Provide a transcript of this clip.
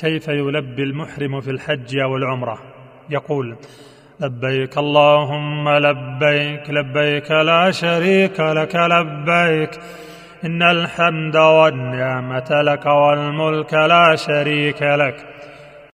كيف يلبي المحرم في الحج أو العمرة؟ يقول لبيك اللهم لبيك لبيك لا شريك لك لبيك. إن الحمد والنعمة لك والملك لا شريك لك.